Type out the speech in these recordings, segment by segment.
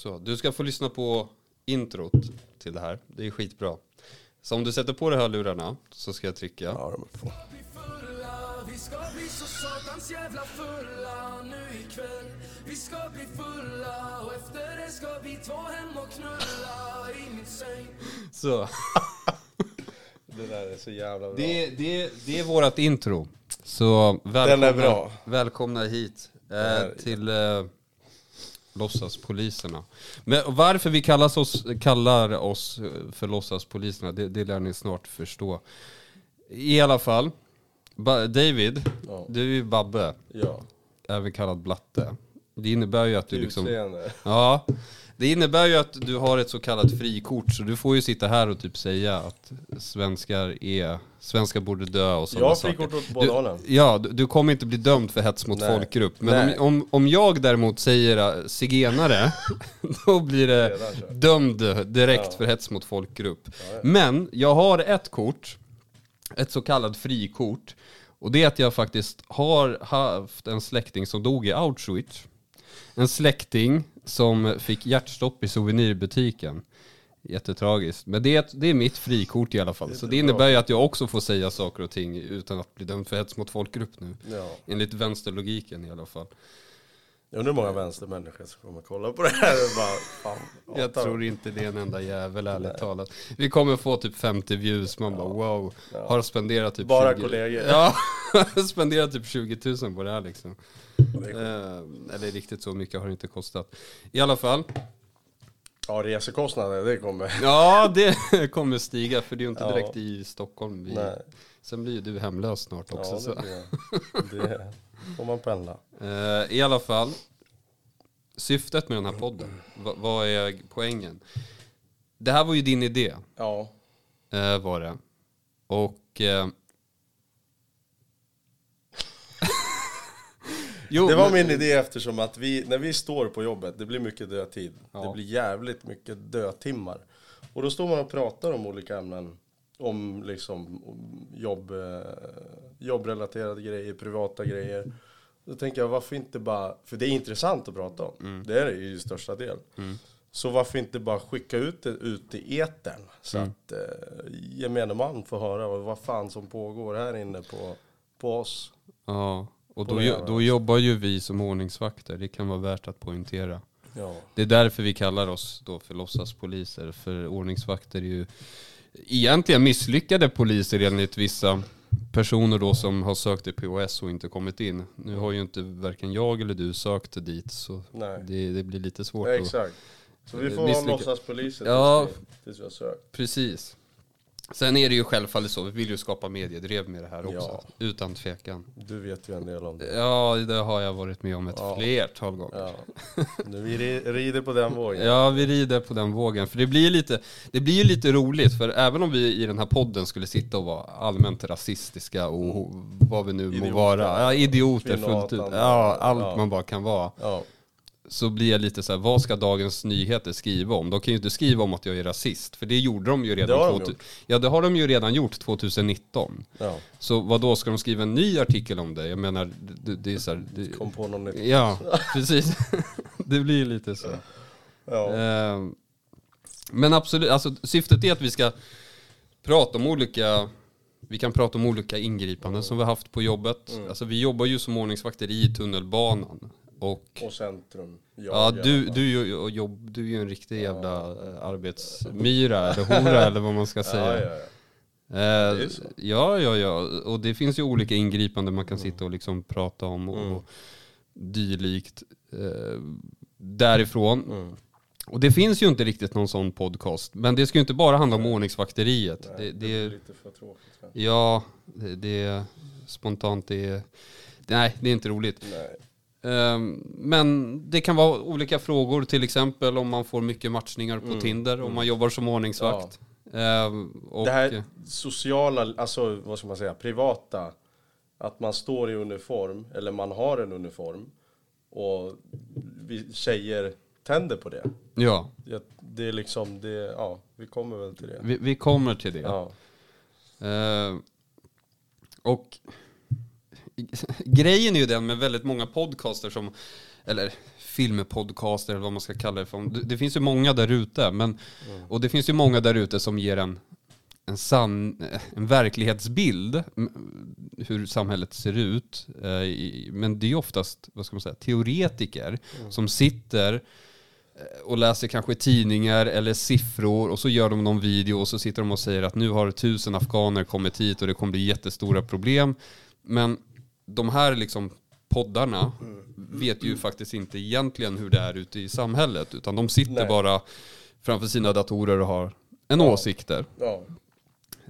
Så, du ska få lyssna på introt till det här. Det är skitbra. Så om du sätter på dig hörlurarna så ska jag trycka. Ja, de är på. bli fulla Vi ska bli så satans jävla fulla nu ikväll Vi ska bli fulla och efter det ska vi ta hem och knulla i min säng Så. Det där är så jävla bra. Det, det, det är vårat intro. Så välkomna, Den är bra. välkomna hit eh, är- till eh, låtsaspoliserna. Men varför vi kallas oss, kallar oss för låtsaspoliserna, det, det lär ni snart förstå. I alla fall, ba, David, Ja. du är ju Babbe, Ja. även kallad Blatte. Det innebär ju att du liksom... Utseende. Ja, det innebär ju att du har ett så kallat frikort, så du får ju sitta här och typ säga att svenskar är, svenskar borde dö och Jag sådana har saker. frikort åt båda hållen. ja, du, du kommer inte bli dömd för hets mot Nej. folkgrupp. Men om, om, om jag däremot säger äh, zigenare, då blir det dömd direkt Ja. för hets mot folkgrupp. Men jag har ett kort, ett så kallat frikort. Och det är att jag faktiskt har haft en släkting som dog i Auschwitz. En släkting som fick hjärtstopp i souvenirbutiken. Jättetragiskt. Men det det är mitt frikort i alla fall. Så det innebär ju att jag också får säga saker och ting utan att bli dömd för hets mot folkgrupp nu. Ja. Enligt vänsterlogiken i alla fall. Jag undrar hur många vänstermänniskor som kommer kolla på det här bara, Jag tror inte det är en enda jävel ärligt talat. Vi kommer få typ 50 views, man bara wow. Har spenderat typ Bara 20 kollegor. Ja, spenderat typ 20 000 på det här liksom. Eh, eller riktigt så mycket har det inte kostat. I alla fall, Ja, resekostnader, det kommer. ja det kommer stiga för det är ju inte Ja. direkt i Stockholm. Vi, Nej. sen blir ju du hemlös snart också. Ja, det, blir det får man pendla. Eh, I alla fall, syftet med den här podden, va, vad är poängen? Det här var ju din idé. Ja, Eh, var det. Och... Eh... jo, det var men- min idé eftersom att vi, när vi står på jobbet, det blir mycket dödtid. Ja. Det blir jävligt mycket dödtimmar. Och då står man och pratar om olika ämnen. Om liksom om jobb, eh, jobbrelaterade grejer, privata grejer. Då tänker jag, varför inte bara, för det är intressant att prata om. Mm. Det är det ju i största del. Så varför inte bara skicka ut det ut i etern Så Mm. att eh, gemene man får höra vad fan som pågår här inne på, på oss. Ja, och då, jo- då jobbar ju vi som ordningsvakter, det kan vara värt att poängtera. Ja. Det är därför vi kallar oss då för låtsaspoliser, för ordningsvakter är ju egentligen misslyckade poliser enligt vissa personer då som har sökt till POS och inte kommit in. Nu har ju inte varken jag eller du sökt dit så det, det blir lite svårt Ja, exakt. Så vi får Misslycka- vara låtsaspoliser Ja. tills vi har sökt. Precis. Sen är det ju självfallet så, vi vill ju skapa mediedrev med det här också. Ja. Utan tvekan. Du vet ju en del om det. Ja, det har jag varit med om ett Ja. flertal gånger. Ja. Nu vi ri- rider på den vågen. Ja, vi rider på den vågen. För det blir lite, det blir ju lite roligt, för även om vi i den här podden skulle sitta och vara allmänt rasistiska och vad vi nu må Idioter. vara, ja, idioter fullt ut, ja, allt man bara kan vara. Så blir jag lite så här, vad ska Dagens Nyheter skriva om? De kan ju inte skriva om att jag är rasist, för det gjorde de ju redan, Det har de 2000 gjort. ja, det har de ju redan gjort 2019. ja. Så vad då ska de skriva en ny artikel om det? Jag menar, det, det är så här, det, Kom på någon nytt. Ja, precis. det blir lite så. Ja. Ehm, Men absolut, alltså syftet är att vi ska prata om olika vi kan prata om olika ingripanden som vi haft på jobbet. Mm. Alltså vi jobbar ju som ordningsvakter i tunnelbanan. Och Och centrum. Jag ja, du, du, är och jobb, du är ju en riktig jävla eh, arbetsmyra eller hora eller vad man ska säga. Ja, ja, ja. Eh, är ja, ja, ja. Och det finns ju olika ingripanden man kan sitta och liksom prata om och, Mm. och dylikt eh, därifrån. Mm. Och det finns ju inte riktigt någon sån podcast. Men det ska ju inte bara handla om ordningsvakteriet. Nej, Det, det det, blir lite för tråkigt. ja, det, det är spontant, det är, nej, det är inte roligt. Nej. Ehm, Men det kan vara olika frågor, till exempel om man får mycket matchningar på Mm, Tinder, om man jobbar som ordningsvakt. Ehm, Och, Det här sociala, alltså vad ska man säga, privata. Att man står i uniform, eller man har en uniform. Och vi tjejer tänder på det. Ja, Det, är liksom, det, ja, vi kommer väl till det. vi, vi kommer till det. Ja. Eh, och grejen är ju den med väldigt många podcaster som, eller filmpodcaster eller vad man ska kalla det för. Det, det finns ju många där ute, men och det finns ju många där ute som ger en en, sann, en verklighetsbild, hur samhället ser ut. Eh, Men det är oftast, vad ska man säga, teoretiker som sitter eh, och läser kanske tidningar eller siffror och så gör de någon video och så sitter de och säger att nu har tusen afghaner kommit hit och det kommer bli jättestora problem. Men de här liksom poddarna vet ju faktiskt inte egentligen hur det är ute i samhället utan de sitter Nej. bara framför sina datorer och har en åsikter. Ja,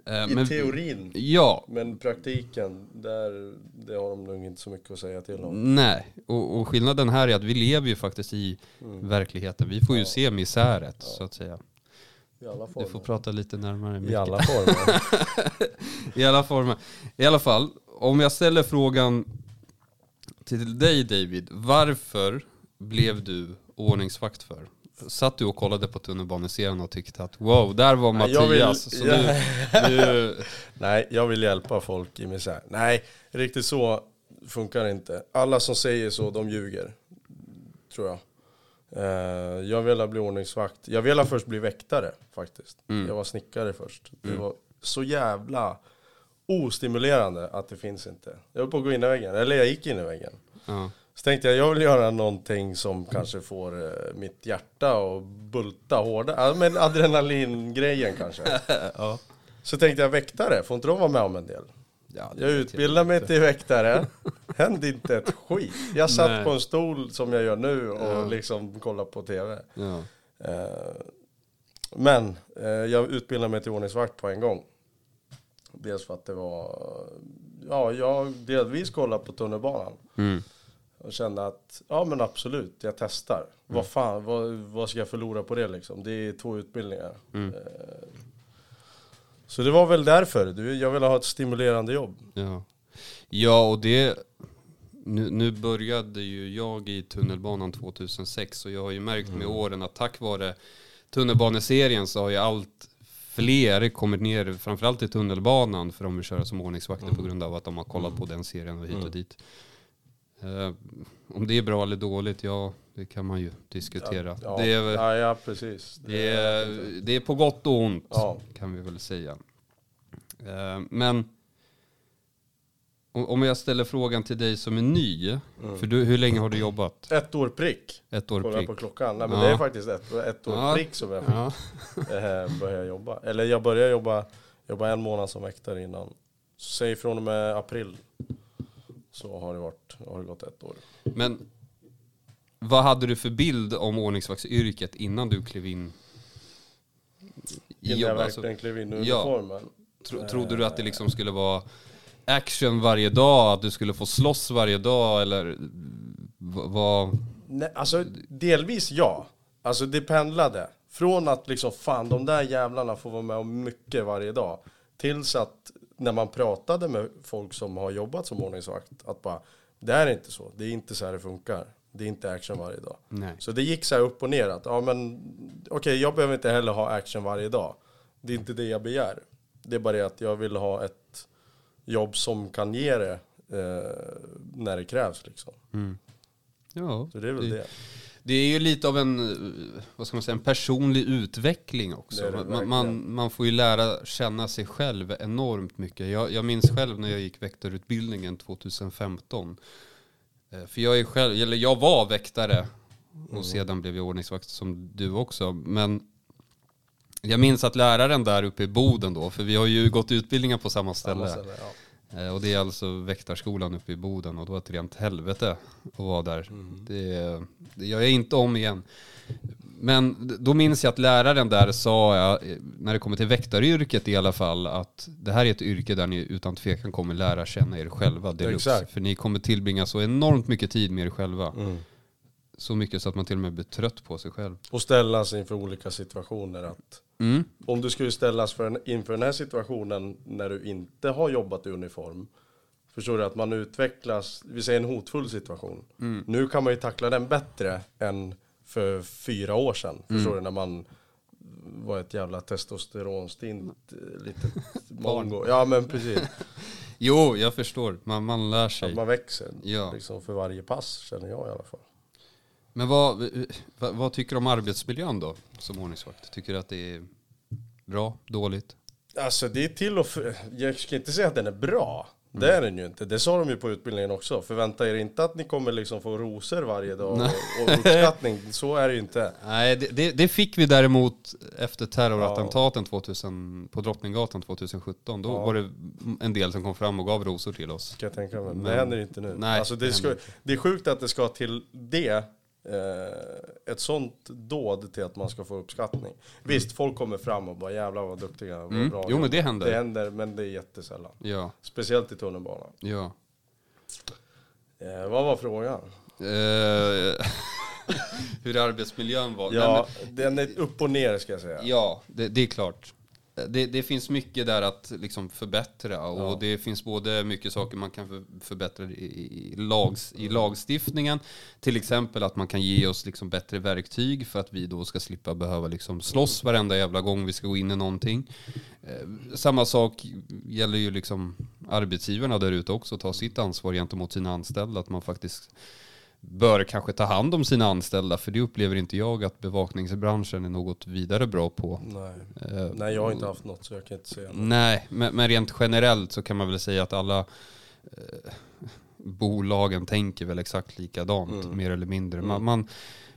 Eh, i men- teorin. Ja, Men praktiken, där, det har de nog inte så mycket att säga till om. nej. Och, och skillnaden här är att vi lever ju faktiskt i verkligheten. Vi får ju se misäret så att säga. I alla Du former. får prata lite närmare. I Micke. alla former. I alla former. I alla fall, om jag ställer frågan till dig David. Varför blev du ordningsvakt för? Satt du och kollade på tunnelbaneserien och tyckte att wow, där var Nej, jag vill- Mattias. så nu, nu, Nej, jag vill hjälpa folk i misär. Nej, riktigt så funkar det inte. Alla som säger så, de ljuger. Tror jag. Eh, jag ville bli ordningsvakt. Jag ville först bli väktare faktiskt. Jag var snickare först. Det var så jävla ostimulerande att det finns inte. Jag höll på att gå in i väggen, eller jag gick in i väggen. ja. Så tänkte jag, jag vill göra någonting som kanske får eh, mitt hjärta att bulta hårdare. Ja, men adrenalingrejen kanske. ja. Så tänkte jag, väktare, får inte de vara med om en del? Ja, Jag utbildade mig till väktare. Hände inte ett skit. Jag satt Nej. på en stol som jag gör nu och Ja. liksom kollade på tv. Ja. Eh, Men eh, jag utbildade mig till ordningsvakt på en gång. Dels för att det var, ja, jag delvis kollade på tunnelbanan. Mm. Och kände att, ja men absolut, jag testar. Vad fan, vad, vad ska jag förlora på det liksom? Det är två utbildningar. Mm. Eh, Så det var väl därför. Jag ville ha ett stimulerande jobb. Ja, ja och det... Nu, nu började ju jag i tunnelbanan 2006 och jag har ju märkt med åren att tack vare tunnelbaneserien så har ju allt fler kommit ner, framförallt i tunnelbanan, för de vill köra som ordningsvakter på grund av att de har kollat på den serien och hit och dit. Eh, om det är bra eller dåligt, ja det kan man ju diskutera. Ja, det, är, ja, ja precis. det, är, det är på gott och ont, Ja. kan vi väl säga. Eh, Men om jag ställer frågan till dig som är ny, för du, hur länge har du jobbat? Ett år prick. Ett år Kolla prick? på klockan. Nej men Ja. det är faktiskt ett, ett år Ja. prick som jag Ja. eh, började jobba. Eller jag började jobba, jobba en månad som väktare innan. Säg från och med april. Så har det, varit, har det gått ett år. Men vad hade du för bild om ordningsvaktsyrket innan du klev in i Innan jobb? jag Alltså, verkligen klev in i ja. uniformen. tro, trodde du att det liksom skulle vara action varje dag, att du skulle få slåss varje dag eller vad? Nej, alltså delvis ja. Alltså det pendlade. Från att liksom fan de där jävlarna får vara med om mycket varje dag. Tills att när man pratade med folk som har jobbat som ordningsvakt. Att bara, det här är inte så. Det är inte så här det funkar. Det är inte action varje dag. Nej. Så det gick så här upp och ner att, ja men okej jag behöver inte heller ha action varje dag. Det är inte det jag begär. Det är bara det att jag vill ha ett jobb som kan ge det eh, när det krävs liksom. Ja, Så det är väl det. Det är ju lite av en, eh, vad ska man säga, en personlig utveckling också. Det det man, man, man får ju lära känna sig själv enormt mycket. Jag, jag minns själv när jag gick väktarutbildningen 2015. Eh, För jag är själv, eller jag var väktare och Mm. sedan blev jag ordningsvakt som du också. Men jag minns att läraren där uppe i Boden då, för vi har ju gått utbildningar på samma ställe. Samma ställe, ja. Eh, Och det är alltså väktarskolan uppe i Boden och då var det ett rent helvete att vara där. Mm. Det, det gör jag inte om igen. Men då minns jag att läraren där sa, ja, eh, när det kommer till väktaryrket i alla fall, att det här är ett yrke där ni utan tvekan kommer lära känna er själva deluxe. Exakt. För ni kommer tillbringa så enormt mycket tid med er själva. Mm. Så mycket så att man till och med blir trött på sig själv. Och ställas inför olika situationer. Att Mm. om du skulle ställas för en, inför den här situationen när du inte har jobbat i uniform. Förstår du att man utvecklas, vi säger en hotfull situation. Nu kan man ju tackla den bättre än för fyra år sedan. Förstår du när man var ett jävla testosteronstint eh, litet mongo. Ja men precis. Jo, jag förstår. Man, man lär sig. Att man växer Ja. liksom för varje pass känner jag i alla fall. Men vad, vad, vad tycker du om arbetsmiljön då som ordningsvakt? Tycker du att det är bra, dåligt? Alltså det är till och för, jag ska inte säga att den är bra. Det är den ju inte. Det sa de ju på utbildningen också. Förvänta er inte att ni kommer liksom få rosor varje dag och, och uppskattning. Så är det ju inte. Nej, det, det, det fick vi däremot efter terrorattentaten 2000, på Drottninggatan 2017. Då Ja. var det en del som kom fram och gav rosor till oss. Kan jag tänka mig. Men det händer inte nu. Nej, alltså det ska, det är sjukt att det ska till det. Eh, ett sånt dåd till att man ska få uppskattning. Visst, folk kommer fram och bara jävlar vad duktiga, vad Mm. bra. Jo, men jobb." det händer. Det händer, men det är jättesällan. Ja, Speciellt i tunnelbanan. ja. Eh, vad var frågan? Eh, hur arbetsmiljön var? Nej, Ja, den är upp och ner ska jag säga. men, ja det, det är klart. Det, det finns mycket där att liksom förbättra och Ja. det finns både mycket saker man kan för, förbättra i, lags, i lagstiftningen. Till exempel att man kan ge oss liksom bättre verktyg för att vi då ska slippa behöva liksom slåss varenda jävla gång vi ska gå in i någonting. Eh, samma sak gäller ju liksom arbetsgivarna där ute också, ta sitt ansvar gentemot sina anställda. Att man faktiskt bör kanske ta hand om sina anställda, för det upplever inte jag att bevakningsbranschen är något vidare bra på. Nej. Eh, Nej, jag har inte haft något så jag kan inte säga något. Nej, men, men rent generellt så kan man väl säga att alla eh, bolagen tänker väl exakt likadant, Mm. mer eller mindre. Man, man,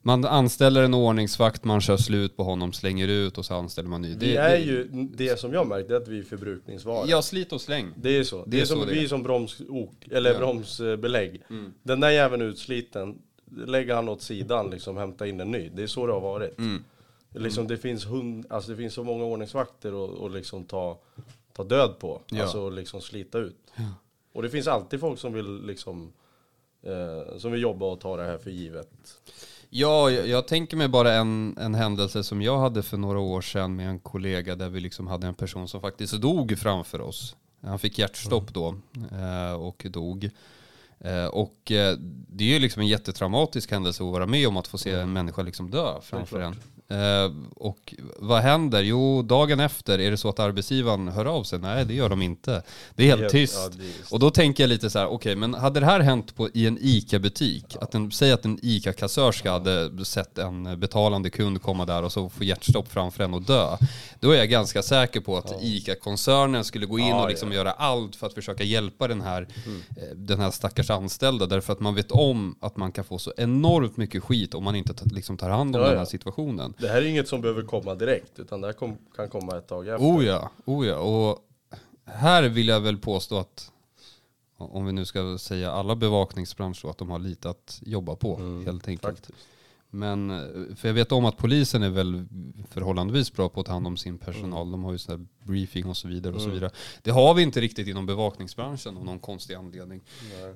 man anställer en ordningsvakt, man kör slut på honom, slänger ut och så anställer man ny. Det är ju det som jag märkt, det är att vi är förbrukningsvaror. Ja, slit och släng. Det är så. Det, är är som, det vi är. som bromsok, eller Ja. bromsbelägg. Mm. Den där jäveln är utsliten, lägger han åt sidan liksom, hämta in en ny. Det är så det har varit. Mm. Liksom, det, finns hund, alltså, det finns så många ordningsvakter och, och liksom ta, ta död på. Ja. Alltså liksom slita ut. Och det finns alltid folk som vill liksom eh, som vill jobba och ta det här för givet. Ja, jag, jag tänker mig bara en, en händelse som jag hade för några år sedan med en kollega där vi liksom hade en person som faktiskt dog framför oss. Han fick hjärtstopp då eh, och dog. Eh, och eh, det är ju liksom en jättetraumatisk händelse att vara med om att få se en människa liksom dö framför en. Eh, och vad händer? Jo, dagen efter är det så att arbetsgivaren hör av sig. Nej, det gör de inte. Det är helt tyst. ja, är- Och då tänker jag lite så här, okej, men hade det här hänt på, i en ICA-butik, att en, säg att en ICA-kassörska hade sett en betalande kund komma där och så få hjärtstopp framför en och dö, då är jag ganska säker på att ICA-koncernen skulle gå in Ja, och liksom ja. göra allt för att försöka hjälpa den här, Mm. eh, den här stackars anställda, därför att man vet om att man kan få så enormt mycket skit om man inte tar, liksom tar hand om Ja, den ja. här situationen. Det här är inget som behöver komma direkt, utan det här kom, kan komma ett tag efter. Oh ja, oh ja. Och här vill jag väl påstå att om vi nu ska säga alla bevakningsbranscher att de har lite att jobba på helt enkelt. Mm, faktiskt. Men för jag vet om att polisen är väl förhållandevis bra på att ta hand om sin personal. Mm. De har ju här briefing och så vidare och så vidare. Det har vi inte riktigt inom bevakningsbranschen av någon konstig anledning. Nej.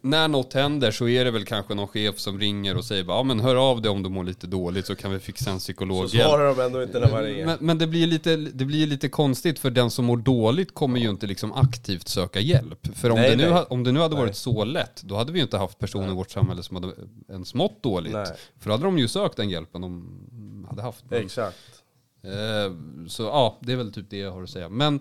När något händer så är det väl kanske någon chef som ringer och säger bara, ja men hör av dig om du mår lite dåligt så kan vi fixa en Så psykologhjälp. svarar de ändå inte när man ringer. Men, men det blir lite, det blir lite konstigt för den som mår dåligt kommer ju inte liksom aktivt söka hjälp. För om, Nej, det, nu, nej. om det nu hade Nej. varit så lätt, då hade vi ju inte haft personer i vårt samhälle som hade ens mått dåligt. Nej. För då hade de ju sökt den hjälpen de hade haft. Exakt. eh, så ja, det är väl typ det jag har att säga. Men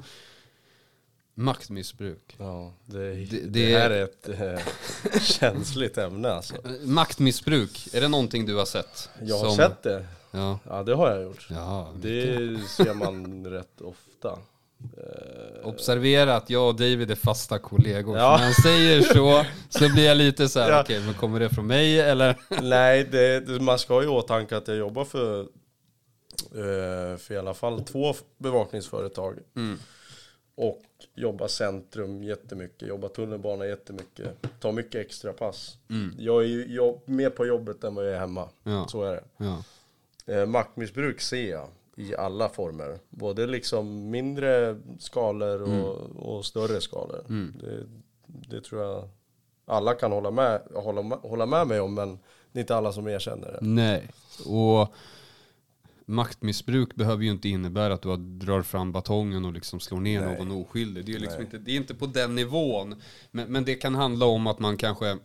maktmissbruk. Ja, det, det, Det- här är ett eh, känsligt ämne alltså. Maktmissbruk, är det någonting du har sett? Jag har Som- sett det. Ja. Ja, det har jag gjort. ja Det ser man rätt ofta. Eh, Observera att jag och David är fasta kollegor. Ja. När han säger så, så blir jag lite så här, Ja. okej, men kommer det från mig eller? Nej, det, det, man ska ha i åtanke att jag jobbar för, eh, för i alla fall två bevakningsföretag. Mm. Och jobbar centrum jättemycket, jobbar tunnelbana jättemycket, tar mycket extra pass. Jag är ju jag, mer på jobbet än vad jag är hemma. Mm. Ja. Så är det. Ja. Eh, maktmissbruk ser jag i alla former. Både liksom mindre skalor och, och större skalor. Det, det tror jag alla kan hålla med, hålla, hålla med mig om, men det är inte alla som erkänner det. Nej, och maktmissbruk behöver ju inte innebära att du drar fram batongen och liksom slår ner Nej. någon oskyldig. Det är, liksom inte, det är inte på den nivån. Men, men det kan handla om att man kanske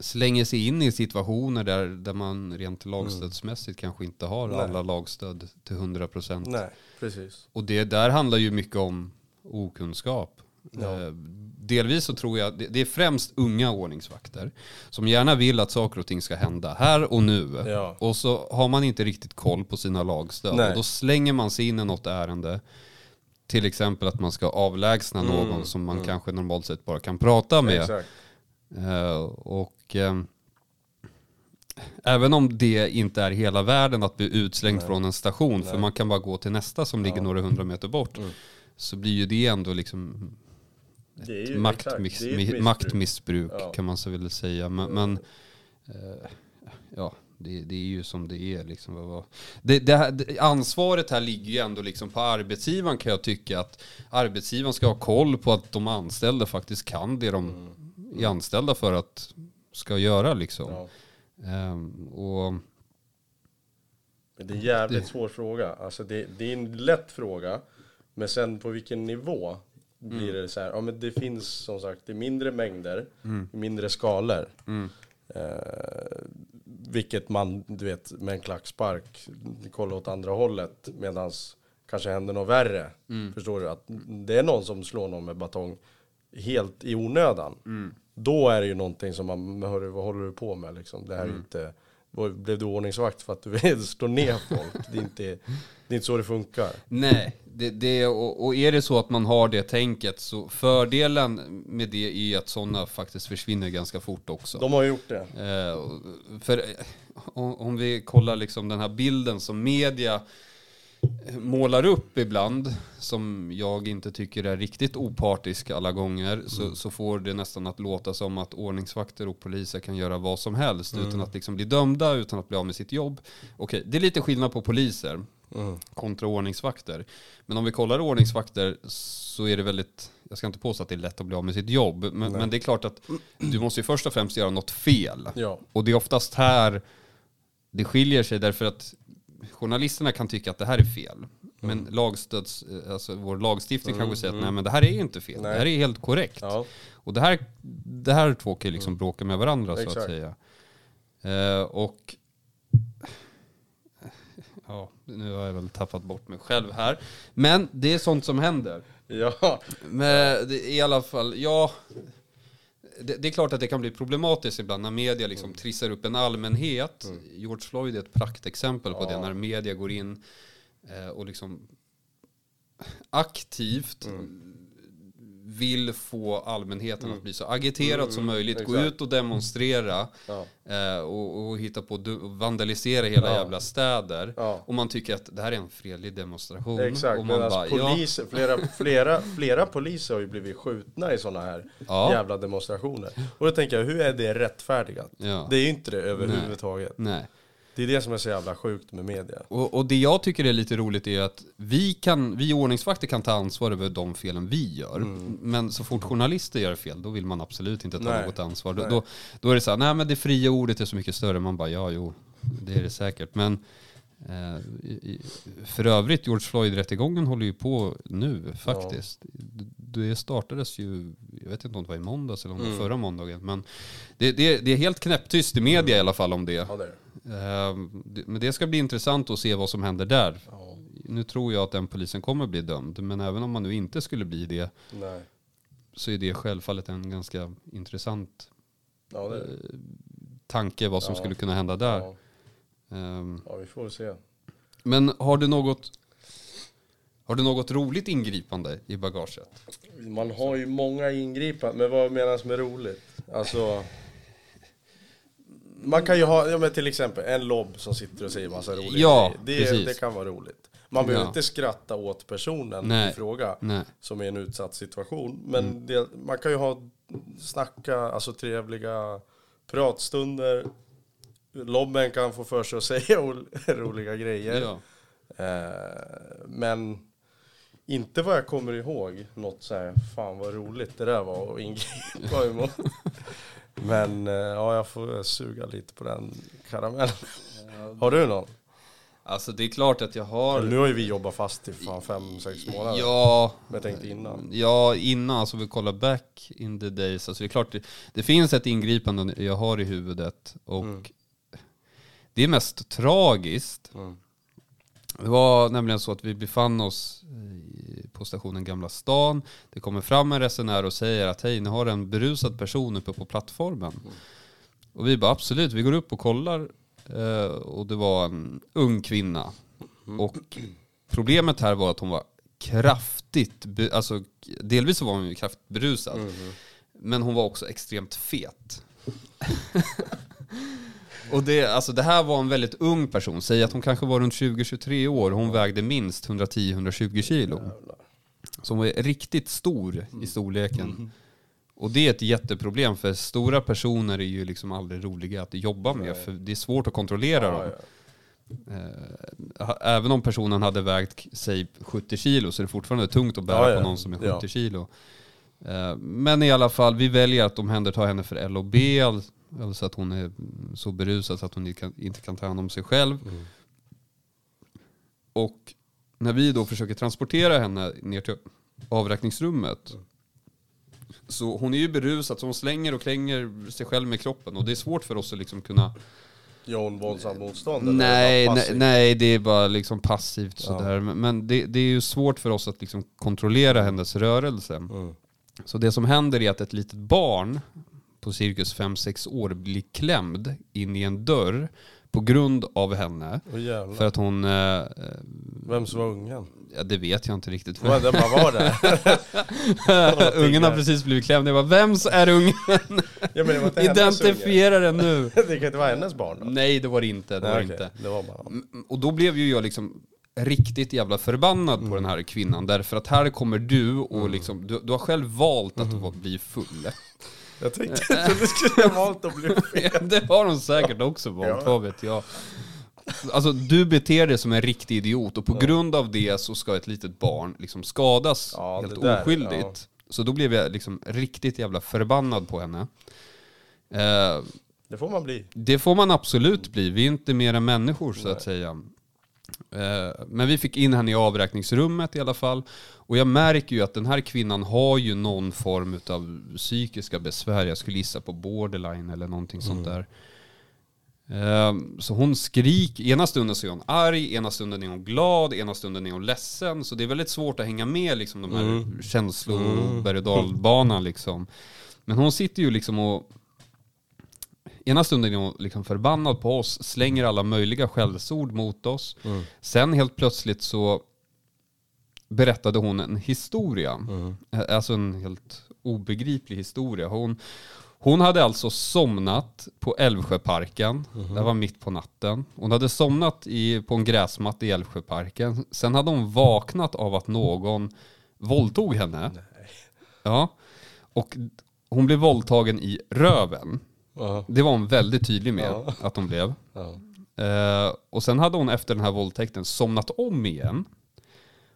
slänger sig in i situationer där, där man rent lagstödsmässigt kanske inte har Mm. Nej. alla lagstöd till 100%. Nej, precis. Och det där handlar ju mycket om okunskap. Ja. Delvis så tror jag, det är främst unga ordningsvakter som gärna vill att saker och ting ska hända här och nu. Ja. Och så har man inte riktigt koll på sina lagstöd. Nej. Och då slänger man sig in i något ärende. Till exempel att man ska avlägsna någon som man kanske normalt sett bara kan prata med. Eh, och eh, även om det inte är hela världen att bli utslängd från en station, för man kan bara gå till nästa som ligger några hundra meter bort, Mm. så blir ju det ändå liksom Det ju maktmiss, det ett missbruk. maktmissbruk Ja. kan man så vilja säga. Men, men eh, ja, det, det är ju som det är. Liksom. Det, det, här- det, ansvaret här ligger ju ändå liksom på arbetsgivaren kan jag tycka. Att arbetsgivaren ska ha koll på att de anställda faktiskt kan det de är anställda för att ska göra. Liksom. Ja. Ehm, och det är en jävligt svår fråga. Alltså det, det är en lätt fråga. Men sen på vilken nivå blir det så här? Ja men det finns som sagt i mindre mängder, i mindre skalor. Eh, vilket man, du vet, med en klackspark kollar åt andra hållet medans kanske händer något värre. Förstår du? Att det är någon som slår någon med batong helt i onödan. Då är det ju någonting som man, hörru, vad håller du på med liksom? Det här är ju inte, vad- blev du ordningsvakt för att du vill slå ner folk? Det är inte, det är inte så det funkar. Nej, det, det, och, och är det så att man har det tänket så fördelen med det är att sådana faktiskt försvinner ganska fort också. De har gjort det. Eh, för eh, om, om vi kollar liksom den här bilden som media målar upp ibland, som jag inte tycker är riktigt opartisk alla gånger, så, så får det nästan att låta som att ordningsvakter och poliser kan göra vad som helst utan att liksom bli dömda, utan att bli av med sitt jobb. Okej, det är lite skillnad på poliser kontra ordningsvakter. Men om vi kollar ordningsvakter så är det väldigt, jag ska inte påstå att det är lätt att bli av med sitt jobb, men, men det är klart att du måste ju först och främst göra något fel. Ja. Och det är oftast här det skiljer sig därför att journalisterna kan tycka att det här är fel. Men lagstöds, alltså vår lagstiftning kanske säger att nej men det här är ju inte fel, Nej. det här är helt korrekt. Ja. Och det här, det här två kan ju liksom bråka med varandra så att Exakt. säga. Eh, och ja, nu har jag väl tappat bort mig själv här. Men det är sånt som händer. Ja. Men det, i alla fall, ja. Det, det är klart att det kan bli problematiskt ibland när media liksom trissar upp en allmänhet. George Floyd är ett praktexempel på det, när media går in eh, och liksom aktivt vill få allmänheten att bli så agiterad som möjligt. Gå exakt. ut och demonstrera Ja. eh, och, och hitta på och vandalisera hela Ja. jävla städer. Ja. Och man tycker att det här är en fredlig demonstration. Exakt, och man bara, ja, poliser, flera, flera, flera poliser har ju blivit skjutna i sådana här jävla demonstrationer. Och då tänker jag, hur är det rättfärdigat? Det är ju inte det överhuvudtaget. nej. Det är det som är så jävla sjukt med media. Och, och det jag tycker är lite roligt är att vi, kan, vi ordningsvakter kan ta ansvar över de felen vi gör. Men så fort journalister gör fel, då vill man absolut inte ta Nej. något ansvar. Då, då, då är det så här, nej men det fria ordet är så mycket större. Man bara, ja jo, det är det säkert. Men eh, för övrigt, George Floyd-rättegången håller ju på nu faktiskt. Det startades ju, jag vet inte om det var i måndags eller om det var förra måndagen. Men det, det, det är helt knäpptyst i media i alla fall om det. Ja, det Ehm, Men det ska bli intressant att se vad som händer där. Nu tror jag att den polisen kommer bli dömd, men även om man nu inte skulle bli det Nej. så är det självfallet en ganska intressant Ja, det det. tanke vad som Ja. skulle kunna hända där. Ja. Ehm, ja, vi får se. Men har du något har du något roligt ingripande i bagaget? Man har ju många ingripanden, men vad menas med roligt? Alltså... Man kan ju ha, ja men till exempel en lobb som sitter och säger massa roliga Ja, grejer. Det, det kan vara roligt. Man behöver Ja. inte skratta åt personen Nej. i fråga Nej. som är i en utsatt situation. Men Mm. det, man kan ju ha, snacka, alltså trevliga pratstunder. Lobben kan få för sig att säga ol- roliga grejer. Ja. Eh, men inte vad jag kommer ihåg något så här, fan vad roligt det där var att ingripa emot. Men eh, ja, jag får suga lite på den karamellen. Har du någon? Alltså det är klart att jag har... Nu har ju vi jobbat fast i fan fem, sex månader. Ja, Men jag tänkte innan. Ja, innan, alltså vi kollar back in the days. Alltså det är klart, det, det finns ett ingripande jag har i huvudet och det är mest tragiskt. Mm. Det var nämligen så att vi befann oss på stationen Gamla stan. Det kommer fram en resenär och säger att hej, ni har en berusad person uppe på plattformen. Och vi bara absolut, vi går upp och kollar. Eh, och det var en ung kvinna. Och problemet här var att hon var kraftigt, alltså delvis så var hon ju kraftigt berusad. Men hon var också extremt fet. och det, alltså det här var en väldigt ung person, säg att hon kanske var runt 20-23 år, hon vägde minst 110-120 kilo. Så hon var riktigt stor i storleken. Och det är ett jätteproblem för stora personer är ju liksom aldrig roliga att jobba med för det är svårt att kontrollera Ja, dem. ja. Eh, även om personen hade vägt, säg 70 kilo så är det fortfarande tungt att bära Ja, på någon som är 70 Ja. kilo. Eh, men i alla fall, vi väljer att omhänderta henne för LOB, all- alltså att hon är så berusad så att hon inte kan, inte kan ta hand om sig själv. Mm. Och när vi då försöker transportera henne ner till avräkningsrummet så hon är ju berusad så hon slänger och klänger sig själv med kroppen och det är svårt för oss att liksom kunna Gör hon våldsamt motstånd? eller Nej, nej, nej, det är bara liksom passivt sådär. Men- Men det, det är ju svårt för oss att liksom kontrollera hennes rörelse. Mm. Så det som händer är att ett litet barn på cirkus 5-6 år blir klämd in i en dörr på grund av henne. Jävlar. För att hon, eh, eh, Vem som var ungen? ja det vet jag inte riktigt. Vad det bara var där? ungen har precis blivit klämd. Jag bara, vems är ungen? ja, det var. Identifiera den nu. Det kan inte vara hennes barn då? Nej det var det inte. Det var Nej, det okej. inte. Det var bara... Mm, Och då blev ju jag liksom riktigt jävla förbannad på den här kvinnan. Därför att här kommer du och liksom, du, du har själv valt att vara- bli full. Jag tänkte inte du skulle ha valt att bli fel. det har hon säkert också valt, vad vet jag. Alltså du beter dig som en riktig idiot och på grund av det så ska ett litet barn liksom skadas Ja, helt det där, oskyldigt. Så då blev jag liksom riktigt jävla förbannad på henne. Eh, Det får man bli. Det får man absolut bli. Vi är inte mer än människor så att säga. Eh, Men vi fick in henne i avräkningsrummet i alla fall. Och jag märker ju att den här kvinnan har ju någon form av psykiska besvär. Jag skulle gissa på borderline eller någonting sånt där. Eh, Så hon skriker, ena stunden så är hon arg, ena stunden är hon glad, ena stunden är hon ledsen. Så det är väldigt svårt att hänga med liksom de här känslor berg och dalbanan liksom. Men hon sitter ju liksom och Ena stunden är hon liksom förbannad på oss, slänger alla möjliga skällsord mot oss. Sen helt plötsligt så berättade hon en historia. Eh, Alltså en helt obegriplig historia. Hon, hon hade alltså somnat på Älvsjöparken. Det var mitt på natten. Hon hade somnat i, på en gräsmatta i Älvsjöparken. Sen hade hon vaknat av att någon våldtog henne. Ja. Och hon blev våldtagen i röven. Ja. Det var hon väldigt tydlig med att hon blev. Ja. Eh, och sen hade hon efter den här våldtäkten somnat om igen.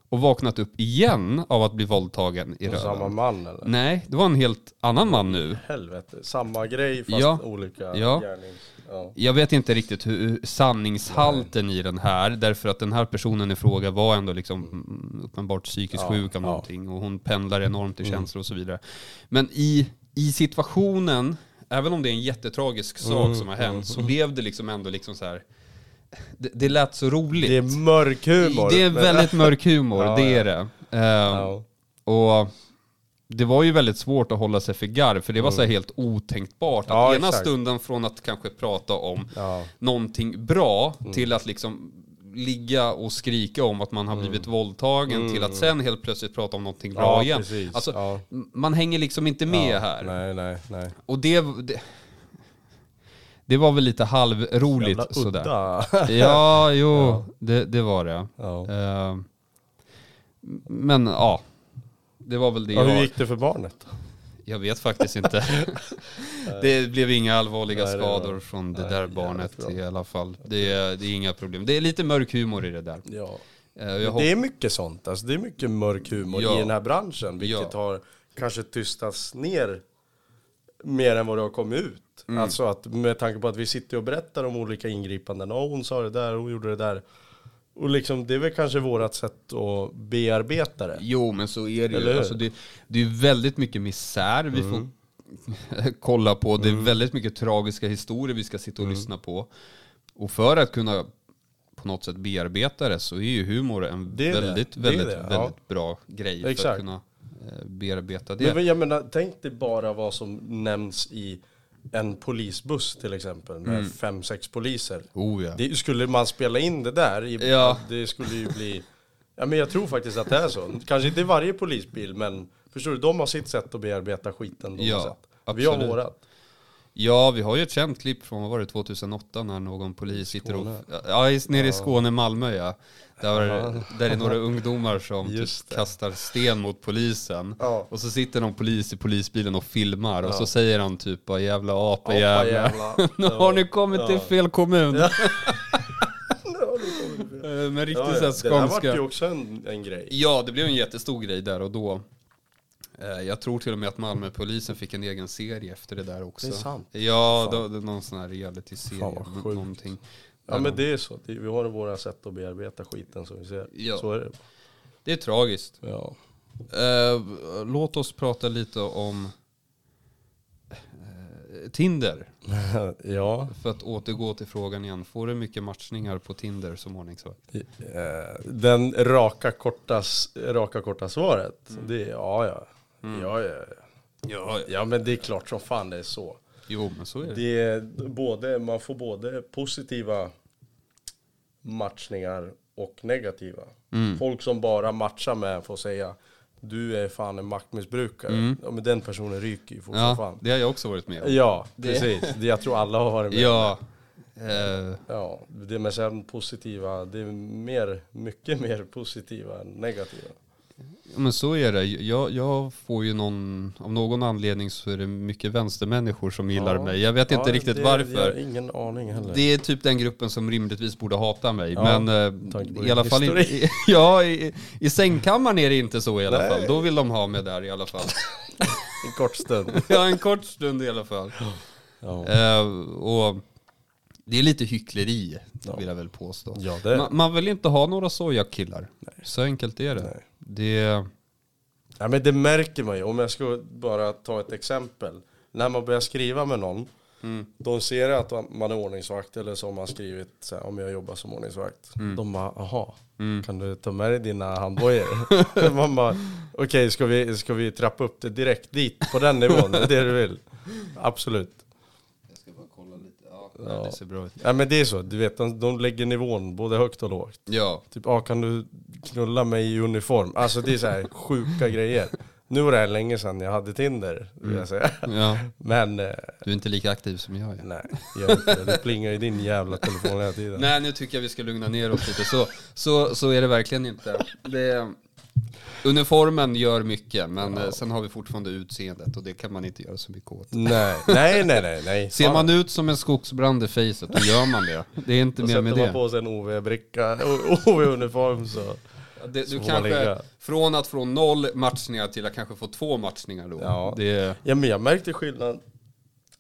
Och vaknat upp igen av att bli våldtagen i Och samma röven. man eller? Nej, det var en helt annan man nu. Helvete. Samma grej fast Ja. olika Ja. gärnings... Ja. Jag vet inte riktigt hur sanningshalten i den här, därför att den här personen i fråga var ändå liksom mm, uppenbart psykiskt Ja, sjuk av någonting och hon pendlar enormt i Mm. känslor och så vidare. Men i, i situationen, även om det är en jättetragisk sak Mm, som har hänt, så blev det liksom ändå liksom så här. Det, det lät så roligt. Det är mörk humor. Det är väldigt mörk humor, Ja, det är det. Ja. Och det var ju väldigt svårt att hålla sig för garv, för det var så här helt otänkbart. Att Mm. Ja, ena exakt. stunden från att kanske prata om Ja. Mm. någonting bra till att liksom ligga och skrika om att man har blivit våldtagen till att sen helt plötsligt prata om någonting bra Mm. Ja, igen. precis. Alltså, Ja. man hänger liksom inte med Ja. här. Nej, nej, nej. Och det, det, det var väl lite halvroligt Jävla sådär. udda. Ja, jo, Det, det var det. ja. Eh, men ja, det var väl det Ja, hur gick det för barnet? Jag vet faktiskt inte. det blev inga allvarliga Nej, det var- skador från det nej, där barnet i alla fall. Det är, det är inga problem. Det är lite mörk humor i det där. Ja. Eh, det är mycket sånt, alltså det är mycket mörk humor Ja. i den här branschen, vilket Ja. har kanske tystats ner mer än vad det har kommit ut. Mm. Alltså att med tanke på att vi sitter och berättar om olika ingripanden, ja hon sa det där, hon gjorde det där. Och liksom det är väl kanske vårat sätt att bearbeta det. Jo, men så är det Eller ju. Mm. Alltså det, det är väldigt mycket misär vi får kolla på. Det är väldigt mycket tragiska historier vi ska sitta och Mm. lyssna på. Och för att kunna på något sätt bearbeta det så är ju humor en det. väldigt, Det är väldigt, det, ja. väldigt bra grej för att Exakt. kunna eh, bearbeta det. Men jag menar, tänk dig bara vad som nämns i en polisbuss till exempel med Mm. fem, sex poliser. oh ja. Det, skulle man spela in det där, i, Ja. det skulle ju bli... Ja men jag tror faktiskt att det är så. Kanske inte varje polisbil men förstår du, de har sitt sätt att bearbeta skiten de Ja, har. Vi har vårat. Ja, vi har ju ett känt klipp från, vad var det, 2008 när någon polis sitter och... Ja, nere i Skåne, Malmö ja. Där, Ja. där är några ungdomar som typ kastar sten mot polisen. Ja. Och så sitter någon polis i polisbilen och filmar och Ja. så säger han typ jävla apa Apa. Nu har ni kommit till fel kommun. Eh, Med riktigt Ja, så ja. här Det där vart ju skånska. också en, en grej. Ja, det blev en jättestor grej där och då. Eh, Jag tror till och med att Malmöpolisen fick en egen serie efter det där också. Det är sant. Ja, det är någon sån här reality-serie. Fan, någonting. Ja men det är så. Det, vi har våra sätt att bearbeta skiten som vi ser. Ja. Så är det. Det är tragiskt. Ja. Eh, låt oss prata lite om eh, Tinder. ja. För att återgå till frågan igen. Får du mycket matchningar på Tinder som ordningsvakt? Den raka korta, raka korta svaret. Mm. Det är ja ja. Ja, ja. Ja, ja men det är klart som fan det är så. Jo, men så är det. Det är både, man får både positiva matchningar och negativa. Mm. Folk som bara matchar med får säga du är fan en maktmissbrukare. Ja men den personen ryker ju fort Mm. Ja, fan. det har jag också varit med om. Ja, Det- precis. Det, jag tror alla har varit med. Ja. Eh, Ja, det med sen positiva, det är mer, mycket mer positiva än negativa. Men så är det. Jag, jag får ju någon, av någon anledning så är det mycket vänstermänniskor som gillar Ja. mig. Jag vet inte Ja, riktigt det, varför. Ingen aning heller. Det är typ den gruppen som rimligtvis borde hata mig. Ja, men eh, i alla fall i, ja, i, i sängkammaren är det inte så i alla Nej. fall. Då vill de ha mig där i alla fall. En kort stund. ja, en kort stund i alla fall. Eh, och det är lite hyckleri, Ja. vill jag väl påstå. ja det Man, man vill inte ha några sojakillar. Så enkelt är det. Nej. Det... Ja men det märker man ju. Om jag ska bara ta ett exempel. När man börjar skriva med någon. Mm. De ser att man är ordningsvakt eller så har man skrivit så här, om jag jobbar som ordningsvakt. De bara, aha, Mm. kan du ta med dig dina handbojor? man bara, okej ska, vi, ska vi trappa upp det direkt dit på den nivån? Det är det du vill? Absolut. Jag ska bara kolla lite. Ja, det ser bra ut. Ja men det är så, du vet de, de lägger nivån både högt och lågt. Ja, Typ, ah, kan du knulla mig i uniform? Alltså det är så här sjuka grejer. Nu var det här länge sedan jag hade Tinder, vill jag säga. ja. Men eh, Du är inte lika aktiv som jag är. nej, gör inte det. Det plingar i din jävla telefon hela tiden. Nej, nu tycker jag vi ska lugna ner oss lite. Så, så, så är det verkligen inte. Det, uniformen gör mycket, men eh, sen har vi fortfarande utseendet och det kan man inte göra så mycket åt. Nej, nej, nej, nej. nej. Ser man ut som en skogsbrand i facet, då gör man det. Det är inte Då mer sätter med man det. på sig en OV-bricka, OV-uniform så. det du man kanske, från att få noll matchningar till att kanske få två matchningar då. Ja. Det, Ja men jag märkte skillnad,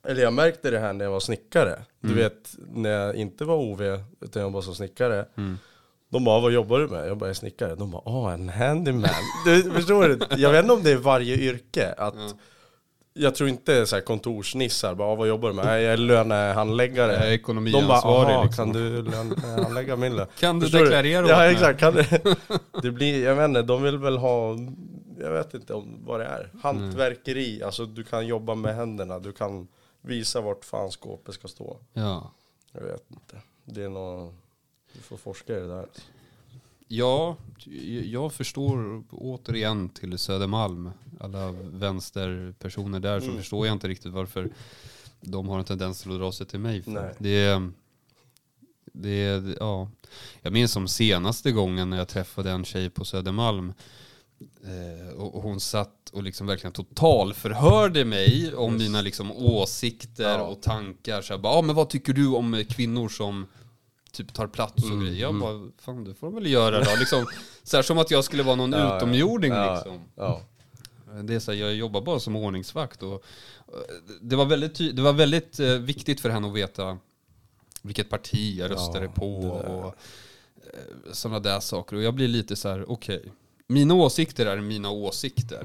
eller jag märkte det här när jag var snickare. Du Mm. vet, när jag inte var OV, utan jag var som snickare. Mm. De bara, vad jobbar du med? Jag bara, jag är snickare. De bara, åh en handyman. du, förstår du? Jag vet inte om det är varje yrke. Att, Ja. Jag tror inte så här kontorsnissar, bara, "Ah, vad jobbar du med? "Nej, Jag är lönehandläggare. Jag är De bara, ekonomiansvarig aha, liksom. kan du lönehandlägga min lön? Kan du Förstår deklarera åt Ja exakt, kan du? Det blir, jag vet inte, de vill väl ha, jag vet inte om vad det är. Hantverkeri, alltså du kan jobba med händerna, du kan visa vart fan skåpet ska stå. Ja. Jag vet inte. Det är nog, du får forska i det där. Ja, jag förstår återigen till Södermalm, alla vänsterpersoner där, så Mm. förstår jag inte riktigt varför de har en tendens till att dra sig till mig. Nej. Det, det, ja. Jag minns som senaste gången när jag träffade en tjej på Södermalm eh, och hon satt och liksom verkligen totalförhörde mig om mina liksom åsikter Ja. och tankar. Så jag bara, ah, men vad tycker du om kvinnor som typ tar plats och Mm, grejer? Jag bara, fan det får de väl göra då. Liksom, så här, som att jag skulle vara någon Ja, utomjording ja, liksom. Ja. Det är så här, jag jobbar bara som ordningsvakt och eh, det var väldigt, det var väldigt eh, viktigt för henne att veta vilket parti jag röstade Ja, på och sådana där saker. Och jag blir lite så här, okej, mina åsikter är mina åsikter.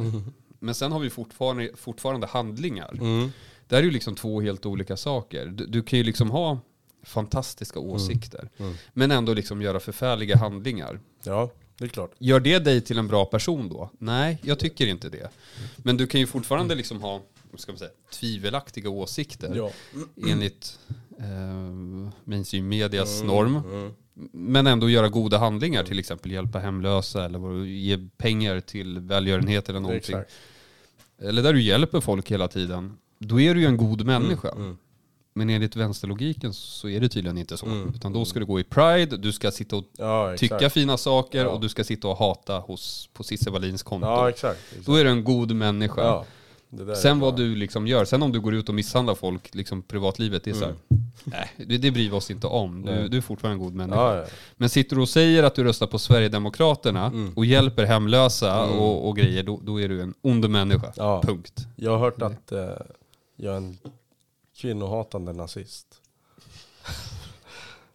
Men sen har vi fortfarande, fortfarande handlingar. Mm. Det här är ju liksom två helt olika saker. Du, du kan ju liksom ha fantastiska åsikter. Mm. Men ändå liksom göra förfärliga handlingar. Ja, det är klart. Gör det dig till en bra person då? Nej, jag tycker inte det. Men du kan ju fortfarande liksom ha, ska man säga, tvivelaktiga åsikter Ja. enligt eh, mainstream medias norm. Men ändå göra goda handlingar, till exempel hjälpa hemlösa eller ge pengar till välgörenhet eller någonting. Exakt. Eller där du hjälper folk hela tiden. Då är du ju en god människa. mm. Men enligt vänsterlogiken så är det tydligen inte så. Mm. Utan då ska du gå i Pride, du ska sitta och Ja, tycka fina saker Ja. och du ska sitta och hata hos, på Cissi Wallins konto. Ja, exakt. exakt. Då är du en god människa. Sen vad du liksom gör, sen om du går ut och misshandlar folk, liksom privatlivet, det är så här, nej, det, det bryr vi oss inte om. Du, Mm. Du är fortfarande en god människa. Men sitter du och säger att du röstar på Sverigedemokraterna Mm. och hjälper hemlösa och, och grejer, då, då är du en ond människa. Punkt. Jag har hört att eh, jag är en kvinnohatande nazist.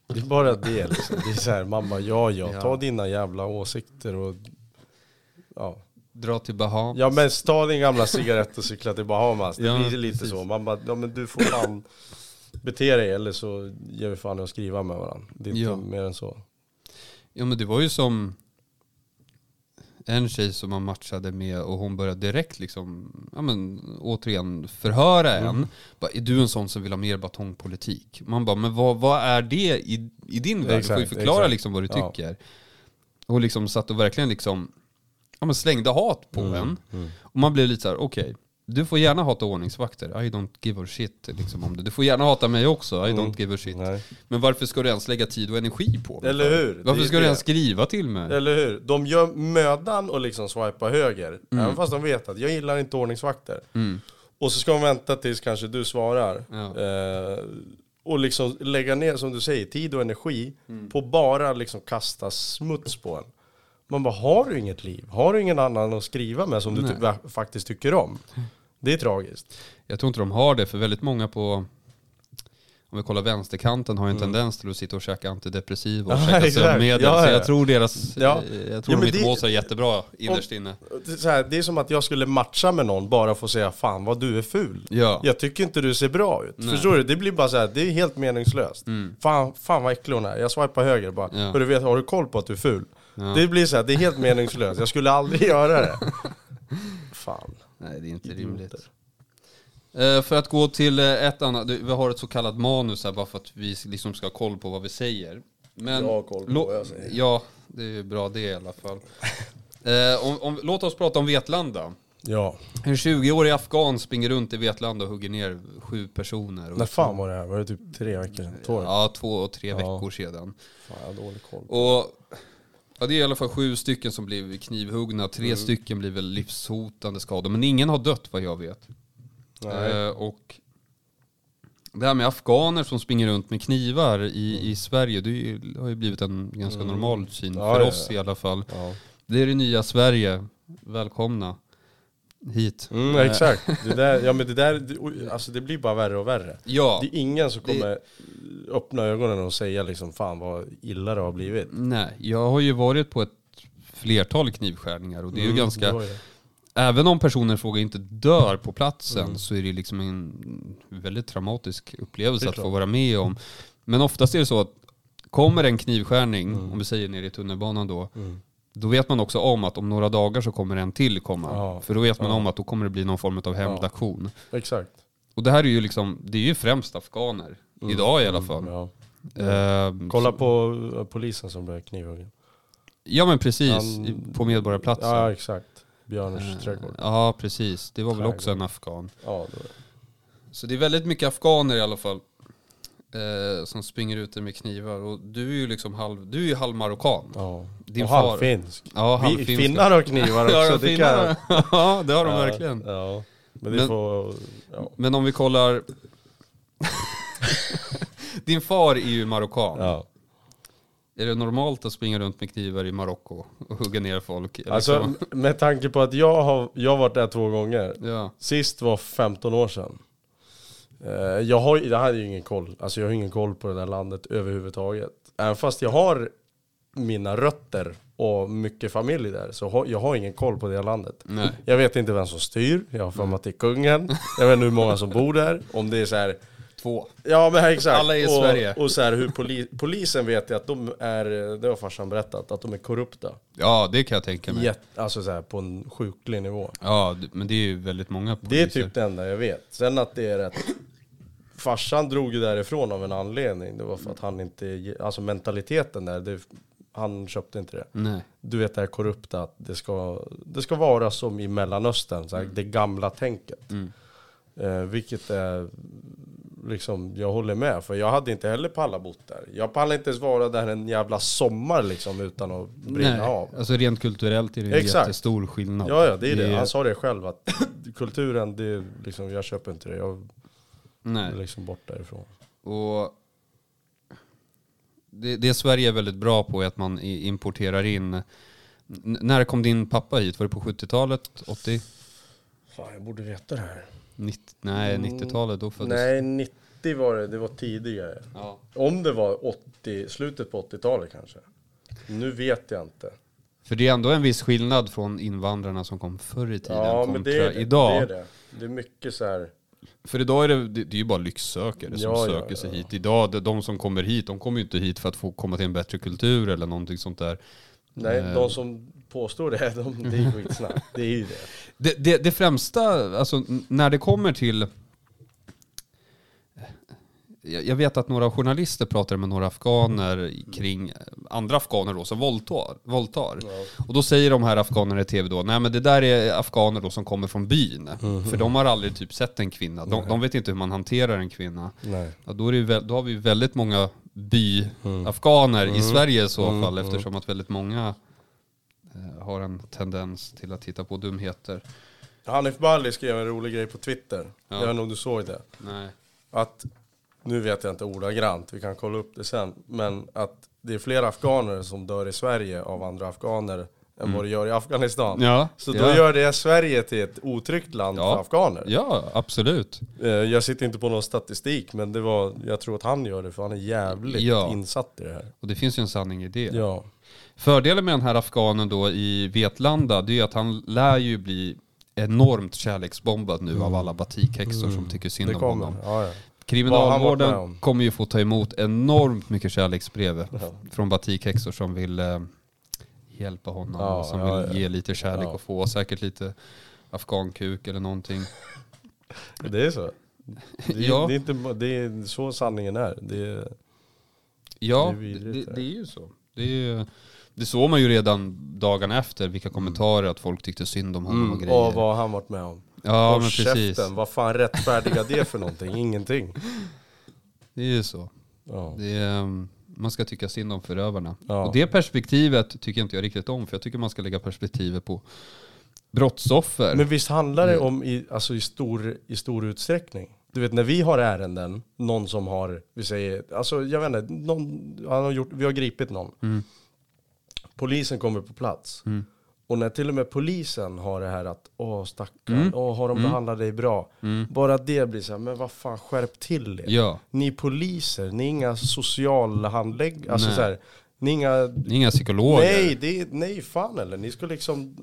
Det är bara det liksom. Det är så här, mamma, ja, ja, ta dina jävla åsikter och... Ja. Dra till Bahamas. ja men ta din gamla cigarett och cykla till Bahamas. Det Ja, blir lite precis. så. Man bara, ja men du får fan bete dig eller så ger vi fan att skriva med varandra. Det är inte Ja. mer än så. Ja men det var ju som en tjej som man matchade med och hon började direkt liksom, ja men återigen förhöra Mm. en. Bara, är du en sån som vill ha mer batongpolitik? Man bara, men vad, vad är det i, i din värld? Du får ju förklara exakt. liksom vad du Ja. tycker. Och liksom satt och verkligen liksom, ja men slängde hat på Mm. en. Och man blev lite så här: okej. Du får gärna hata ordningsvakter, I don't give a shit liksom om det. Du får gärna hata mig också, I don't give a shit. Mm. Nej. Men varför ska du ens lägga tid och energi på mig? Eller hur? Varför Det ska du det. ens skriva till mig? Eller hur? De gör mödan och liksom swipa höger. Mm. Även fast de vet att jag gillar inte ordningsvakter. Mm. Och så ska de vänta tills kanske du svarar. Ja. Eh, och liksom lägga ner, som du säger, tid och energi Mm. på bara liksom kasta smuts på en. Man bara, har du inget liv? Har du ingen annan att skriva med som du Nej. ty- va- faktiskt tycker om? Det är tragiskt. Jag tror inte de har det, för väldigt många på, om vi kollar vänsterkanten, har ju en tendens till att sitta och käka antidepressiva och Mm. Ja, käka sömnmedel. Ja, Så ja. jag tror deras, Ja. eh, jag tror Ja, det- mår så jättebra innerst inne. Det är, så här, det är som att jag skulle matcha med någon bara för att säga fan vad du är ful. Ja. Jag tycker inte du ser bra ut. Nej. Förstår du? Det blir bara så här, det är helt meningslöst. Mm. Fan, fan vad äcklig hon är. Jag swipar höger bara. Ja. Hörru, vet, har du koll på att du är ful? Ja. Det blir så här, det är helt meningslöst. Jag skulle aldrig göra det. Fan. Nej, det är inte Idioter. rimligt. Eh, för att gå till eh, ett annat, vi har ett så kallat manus här bara för att vi liksom ska ha koll på vad vi säger. Men, Jag har koll på vad jag säger. Ja, det är ju bra det i alla fall. Eh, om, om, låt oss prata om Vetlanda. Ja. En 20-årig afghan springer runt i Vetlanda och hugger ner sju personer. När fan var det här? Var det typ tre veckor sedan? Två? Ja, två och tre Ja. veckor sedan. Fan, jag har dålig koll. Och ja, det är i alla fall sju stycken som blev knivhuggna, tre Mm. stycken blir väl livshotande skador. Men ingen har dött vad jag vet. Eh, och det här med afghaner som springer runt med knivar i, i Sverige, det har ju blivit en ganska normal syn, Mm. Ja, för ja, oss ja. i alla fall. Det är det nya Sverige, välkomna hit. Mm, Eh, exakt. Det där, ja men det där, det, alltså det blir bara värre och värre. Ja, Det är ingen som Det- kommer öppna ögonen och säga liksom fan vad illa det har blivit. nej, jag har ju varit på ett flertal knivskärningar och det är Mm, ganska, det ju det. även om personen i fråga inte dör på platsen Mm. så är det liksom en väldigt traumatisk upplevelse Det att få vara med om. Men oftast är det så att kommer en knivskärning, Mm. om vi säger ner i tunnelbanan då, Mm. Då vet man också om att om några dagar så kommer en till komma. Ja. För då vet man Ja. om att då kommer det bli någon form av hämndaktion. Exakt. Och det här är ju liksom, det är ju främst afghaner. Idag i alla fall. Mm, ja. Eh, Kolla så- på eh, polisen som blev knivhuggen. Ja men precis, Han- på Medborgarplatsen. Ja exakt. Björners Eh, trädgård. Ja precis, det var väl också en afghan. Ja, det var. Så det är väldigt mycket afghaner i alla fall. Eh, som springer ute med knivar. Och du är ju liksom halv, du är ju halv marockan. Ja. Din och far- halvfinsk. Ja, Vi, halvfinska. finnar har knivar också. Ja, de det kan, ja, det har de verkligen. Ja. Men Men- får... Men om vi kollar... Din far är ju marockan. Är det normalt att springa runt med knivar i Marocko och hugga ner folk? Alltså så- med tanke på att jag har, jag har varit där två gånger. ja. Sist var 15 år sedan. Eh, Jag har, jag hade ju ingen koll, alltså jag har ingen koll på det där landet överhuvudtaget. Även fast jag har mina rötter och mycket familj där, så har, jag har ingen koll på det landet. Nej. Jag vet inte vem som styr, jag har för mig att det är kungen. Jag vet inte hur många som bor där. Om det är så här Två. Ja men exakt. Alla är i och, Sverige. Och så här hur poli, polisen vet jag att de är, det har farsan berättat, att de är korrupta. Ja, det kan jag tänka mig. Jätt, alltså så här på en sjuklig nivå. Ja, men det är ju väldigt många poliser. Det är typ det enda jag vet. Sen att det är rätt... Farsan drog ju därifrån av en anledning. Det var för att han inte... Alltså mentaliteten där, det, han köpte inte det. Nej. Du vet det här korrupta, att det ska, det ska vara som i Mellanöstern, så här, det gamla tänket. Mm. Eh, vilket är, liksom, jag håller med. För jag hade inte heller pallat bott där. Jag pallar inte ens vara där en jävla sommar liksom utan att brinna Nej. av. Alltså rent kulturellt är det en Exakt. jättestor skillnad. Ja, ja, det är det. Han sa det själv att kulturen, det är liksom, jag köper inte det. Jag Nej. liksom bort därifrån. Och det, det Sverige är väldigt bra på är att man importerar in... N- när kom din pappa hit? Var det på 70-talet? 80? Fan, jag borde veta det här. 90, nej, 90-talet. Då föddes... Nej, 90 var det, det var tidigare. Ja. Om det var 80, slutet på 80-talet kanske. Nu vet jag inte. För det är ändå en viss skillnad från invandrarna som kom förr i tiden Ja, kontra men det är det. idag. Det är, det. det är mycket så här. För idag är det, det, det är ju bara lycksökare som Ja, ja, söker sig ja. hit. Idag, de, de som kommer hit, de kommer ju inte hit för att få komma till en bättre kultur eller någonting sånt där. Nej, Eh. de som påstår det, de, det är skitsnack. Det är ju det. Det, det, det främsta, alltså när det kommer till... Jag vet att några journalister pratade med några afghaner kring andra afghaner då som våldtar. våldtar. Och då säger de här afghanerna i tv då, nej men det där är afghaner då som kommer från byn. För de har aldrig typ sett en kvinna. De, de vet inte hur man hanterar en kvinna. Nej. Ja, då, är det då har vi ju väldigt många by-afghaner i Sverige i så fall eftersom att väldigt många eh, har en tendens till att titta på dumheter. Hanif Bali skrev en rolig grej på Twitter. Ja. Jag vet inte om du såg det. Nej. Att, nu vet jag inte ordagrant, vi kan kolla upp det sen. Men att det är fler afghaner som dör i Sverige av andra afghaner än vad det gör i Afghanistan. Mm. Ja, Så då ja. gör det Sverige till ett otryggt land Ja. för afghaner. Ja, absolut. Eh, Jag sitter inte på någon statistik, men det var, jag tror att han gör det för han är jävligt Ja. insatt i det här. Och det finns ju en sanning i det. Ja. Fördelen med den här afghanen då i Vetlanda, det är att han lär ju bli enormt kärleksbombad nu av alla batikhäxor som tycker synd om honom. Ja, ja. Kriminalvården om? kommer ju få ta emot enormt mycket kärleksbrev från batikhäxor som vill eh, hjälpa honom, Ja, som ja, vill ja. ge lite kärlek Ja. och få säkert lite afghankuk eller någonting. Det är så. Det är, Ja. det är, inte, det är så sanningen är. Det är Ja, Det är det, det, är ju så. Det, är, det såg man ju redan dagarna efter, vilka kommentarer att folk tyckte synd om honom och grejer. och vad har han varit med om? Ja, men precis. käften, vad fan rättfärdigar det för någonting? Ingenting. Det är ju så. Ja. Det är, um, man ska tycka synd om förövarna. Ja. Och det perspektivet tycker inte jag riktigt om, för jag tycker man ska lägga perspektivet på brottsoffer. Men visst handlar det om i, alltså i, stor, i stor utsträckning? Du vet när vi har ärenden, någon som har, vi säger, alltså jag vet inte, någon, han har gjort, vi har gripit någon. Mm. Polisen kommer på plats. Mm. Och när till och med polisen har det här att, åh stackarn, Mm. åh har de Mm. behandlat dig bra? Mm. Bara det blir så här, men vad fan skärp till det. Ja, Ni är poliser, ni är inga socialhandläggare, alltså så här, ni är inga är inga psykologer. Nej, det är, nej fan eller. Ni ska liksom...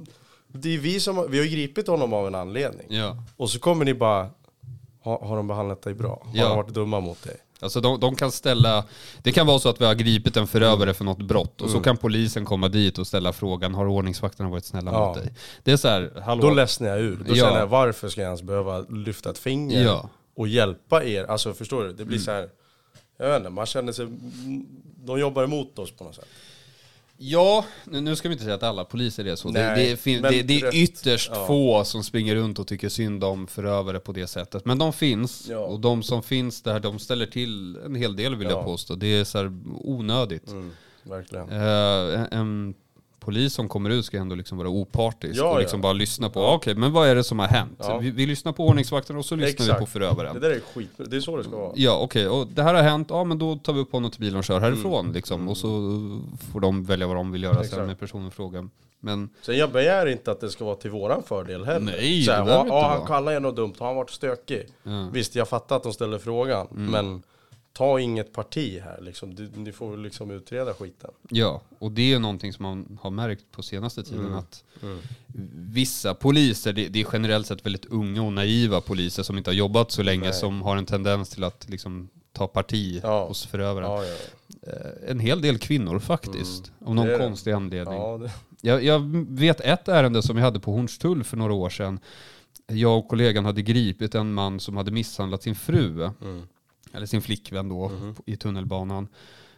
Det är vi som, vi har gripit honom av en anledning. Ja. Och så kommer ni bara, har, har de behandlat dig bra? Har Ja. de varit dumma mot dig? Alltså de, de kan ställa, det kan vara så att vi har gripit en förövare för något brott och så kan polisen komma dit och ställa frågan, har ordningsvakterna varit snälla Ja. mot dig? Det är så här, hallå? Då ledsnar jag ur. Då Ja. känner jag, varför ska jag ens behöva lyfta ett finger Ja. Mm. och hjälpa er? Alltså förstår du? Det blir så här, jag vet inte, man känner sig, de jobbar emot oss på något sätt. Ja, nu, nu ska vi inte säga att alla poliser är så. Det, Nej, det, men det, det är ytterst Ja. få som springer runt och tycker synd om förövare på det sättet. Men de finns, Ja. och de som finns där, de ställer till en hel del vill Ja. jag påstå. Det är så här onödigt. Mm, verkligen. Eh, en, en polis som kommer ut ska ändå liksom vara opartisk Ja, och liksom ja. bara lyssna på, okej men vad är det som har hänt? Ja. Vi, vi lyssnar på ordningsvakten och så lyssnar vi Exakt. på förövaren. Det där är skit, det är så det ska vara. Ja okej, och det här har hänt, ja men då tar vi upp honom till bilen och kör härifrån Mm. liksom. Och så får de välja vad de vill göra sen Exakt. med personen i fråga. Men Sen jag begär inte att det ska vara till våran fördel heller. Nej, så här, det ja, inte ja, vara. han kallar er något dumt, har han varit stökig? Ja. Visst, jag fattar att de ställer frågan, Mm. men ta inget parti här liksom. Du, ni får liksom utreda skiten. Ja, och det är någonting som man har märkt på senaste tiden Mm. att vissa poliser, det, det är generellt sett väldigt unga och naiva poliser som inte har jobbat så länge Nej. som har en tendens till att liksom ta parti Ja. hos förövaren. Ja, ja, Eh, En hel del kvinnor faktiskt, av någon Det det. konstig anledning. det, Jag, jag vet ett ärende som jag hade på Hornstull för några år sedan. Jag och kollegan hade gripit en man som hade misshandlat sin fru, mm. Eller sin flickvän då, på- i tunnelbanan.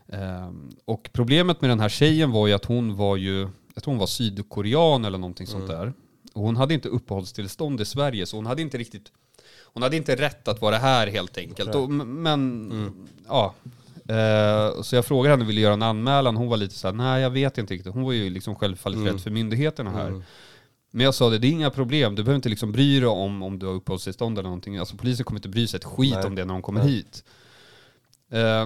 Ehm, och problemet med den här tjejen var ju att hon var ju, jag tror hon var sydkorean eller någonting sånt där. Och hon hade inte uppehållstillstånd i Sverige, så hon hade inte riktigt, hon hade inte rätt att vara här helt enkelt. Okej. Och, men, ja. Eh, så jag frågade henne, ville göra en anmälan? Hon var lite så här, nej jag vet inte riktigt. Hon var ju liksom självfallet rädd för myndigheterna här. Men jag sa det, det är inga problem. Du behöver inte liksom bry dig om om du har uppehållstillstånd eller någonting. Alltså polisen kommer inte bry sig ett skit Nej. om det när de kommer hit. Eh,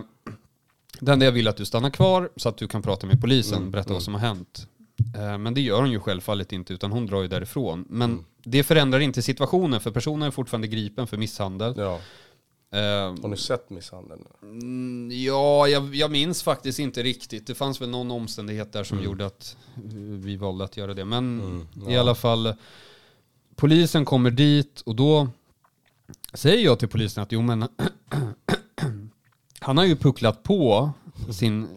det enda jag vill är att du stannar kvar så att du kan prata med polisen, berätta vad som har hänt. Eh, men det gör hon ju självfallet inte, utan hon drar ju därifrån. Men det förändrar inte situationen, för personen är fortfarande gripen för misshandel. ja. Eh, Har ni sett misshandeln? Mm, Ja, jag, jag minns faktiskt inte riktigt. Det fanns väl någon omständighet där som gjorde att vi valde att göra det. Men Mm, i ja. alla fall, polisen kommer dit och då säger jag till polisen att jo men han har ju pucklat på sin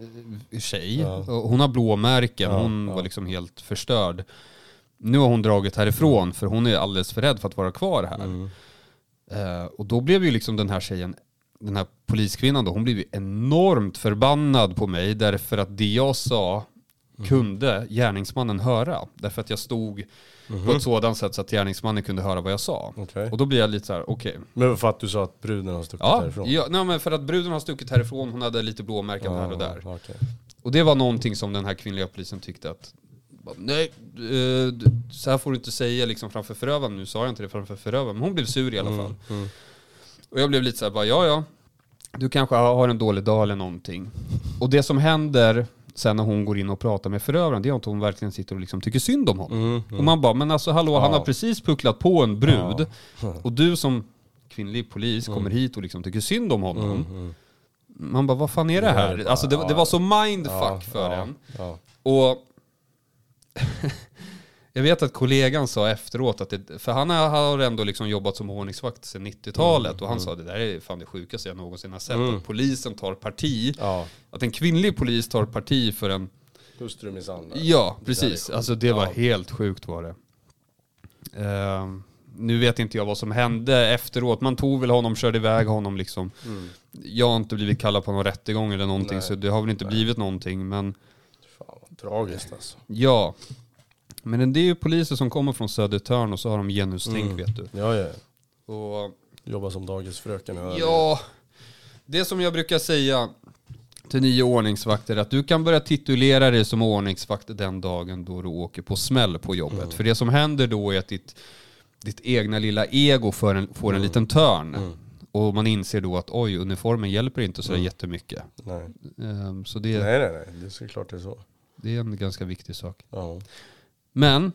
eh, tjej. Ja. Och Hon har blåmärken, Ja, hon var liksom helt förstörd. Nu har hon dragit härifrån för hon är alldeles för rädd för att vara kvar här. Mm. Eh, och då blev ju liksom den här tjejen, den här poliskvinnan då, hon blev ju enormt förbannad på mig därför att det jag sa kunde gärningsmannen höra. Därför att jag stod på ett sådant sätt så att gärningsmannen kunde höra vad jag sa. Okej. Och då blir jag lite så här: okej. Men för att du sa att bruden har stuckit Ja, därifrån? ja nej, men för att bruden har stuckit härifrån, hon hade lite blåmärken här och där. Okej. Och det var någonting som den här kvinnliga polisen tyckte att bara, Nej, eh, så här får du inte säga liksom framför förövaren. Nu sa jag inte det framför förövaren, men hon blev sur i alla fall. mm. Och jag blev lite så här, bara, ja ja, du kanske har en dålig dag eller någonting. Och det som händer sen när hon går in och pratar med förövaren, det är att hon verkligen sitter och liksom tycker synd om honom. Mm, Och man bara, men alltså hallå, han Ja. har precis pucklat på en brud. Och du som kvinnlig polis kommer hit och liksom tycker synd om honom. mm. Man bara, vad fan är det här? alltså det, det ja. var så mindfuck Ja, för ja, en. Ja. Och jag vet att kollegan sa efteråt att det, för han har ändå liksom jobbat som ordningsvakt sedan 90-talet Mm, och han sa det där är fan det sjukaste jag någonsin har sett. Att polisen tar parti, ja. att en kvinnlig polis tar parti för en, Hustrumisshandel. ja Det precis, sjukt. alltså det var Ja. helt sjukt var det. Ehm, nu vet inte jag vad som hände efteråt, man tog väl honom, körde iväg honom liksom. Mm. Jag har inte blivit kallad på någon rättegång eller någonting Nej. så det har väl inte blivit någonting men tragiskt alltså. Ja. Men det är ju poliser som kommer från Södertörn och så har de genustänk Mm. vet du. Ja, ja. Och Jobbar som dagisfröken. jag. ja, det som jag brukar säga till nya ordningsvakter är att du kan börja titulera dig som ordningsvakt den dagen då du åker på smäll på jobbet. Mm. För det som händer då är att ditt, ditt egna lilla ego får en, får Mm. en liten törn. Och man inser då att oj, uniformen hjälper inte så Mm. jättemycket. Nej. Ehm, Så det, nej, nej, nej. Det är såklart det är så. Det är en ganska viktig sak. Ja. Men,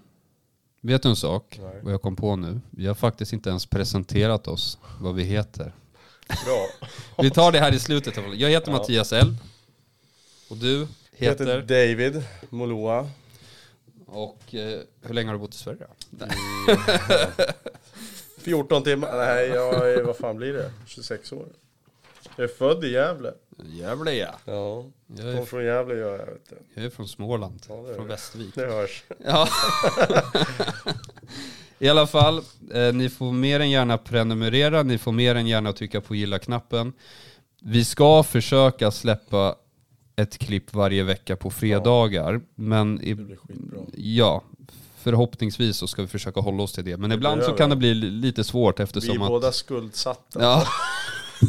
vet du en sak? Nej. Vad jag kom på nu? Vi har faktiskt inte ens presenterat oss, vad vi heter. Bra. Vi tar det här i slutet. Jag heter Ja. Mattias Elb. Och du Jag heter heter? David Moloa. Och eh, hur länge har du bott i Sverige då? 14 timmar. Nej, jag är, vad fan blir det? 26 år. Jag är född i Gävle. Jävlar ja. Ja. Jag är, från Gävle gör jag, vet du. jag är från Småland, Ja, det är från det. Västervik. Det hörs. Ja. I alla fall, eh, ni får mer än gärna prenumerera, ni får mer än gärna trycka på gilla-knappen. Vi ska försöka släppa ett klipp varje vecka på fredagar, men i, Det blir skitbra. ja, förhoppningsvis så ska vi försöka hålla oss till det. Men ibland så kan det. det bli li- lite svårt Vi eftersom är att... båda skuldsatta. Ja,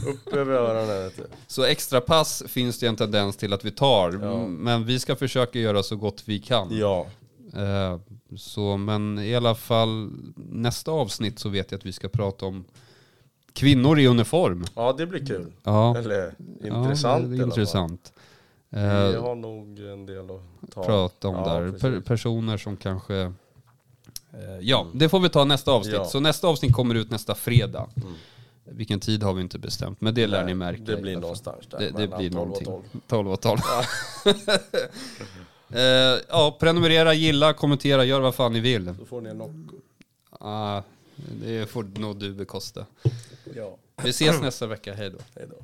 Upp över öronen så extra pass finns det en tendens till att vi tar, Ja. men vi ska försöka göra så gott vi kan. Ja. Eh, Så, men i alla fall nästa avsnitt så vet jag att vi ska prata om kvinnor i uniform. ja, det blir kul. Ja, Eller ja, intressant fall. intressant. Vi Eh, har nog en del att ta. prata om Ja, där. Per, personer som kanske... eh, Ja, det får vi ta nästa avsnitt. Ja. Så nästa avsnitt kommer ut nästa fredag. Mm. Vilken tid har vi inte bestämt, men det lär Nej, ni märka. Det blir någonstans där. Det, det blir 12 och någonting. 12. 12 och 12. Eh, ja, prenumerera, gilla, kommentera, gör vad fan ni vill. Då får ni en Nocco. Ah, det får nog du bekosta. Ja, Vi ses nästa vecka, hej då. hej då.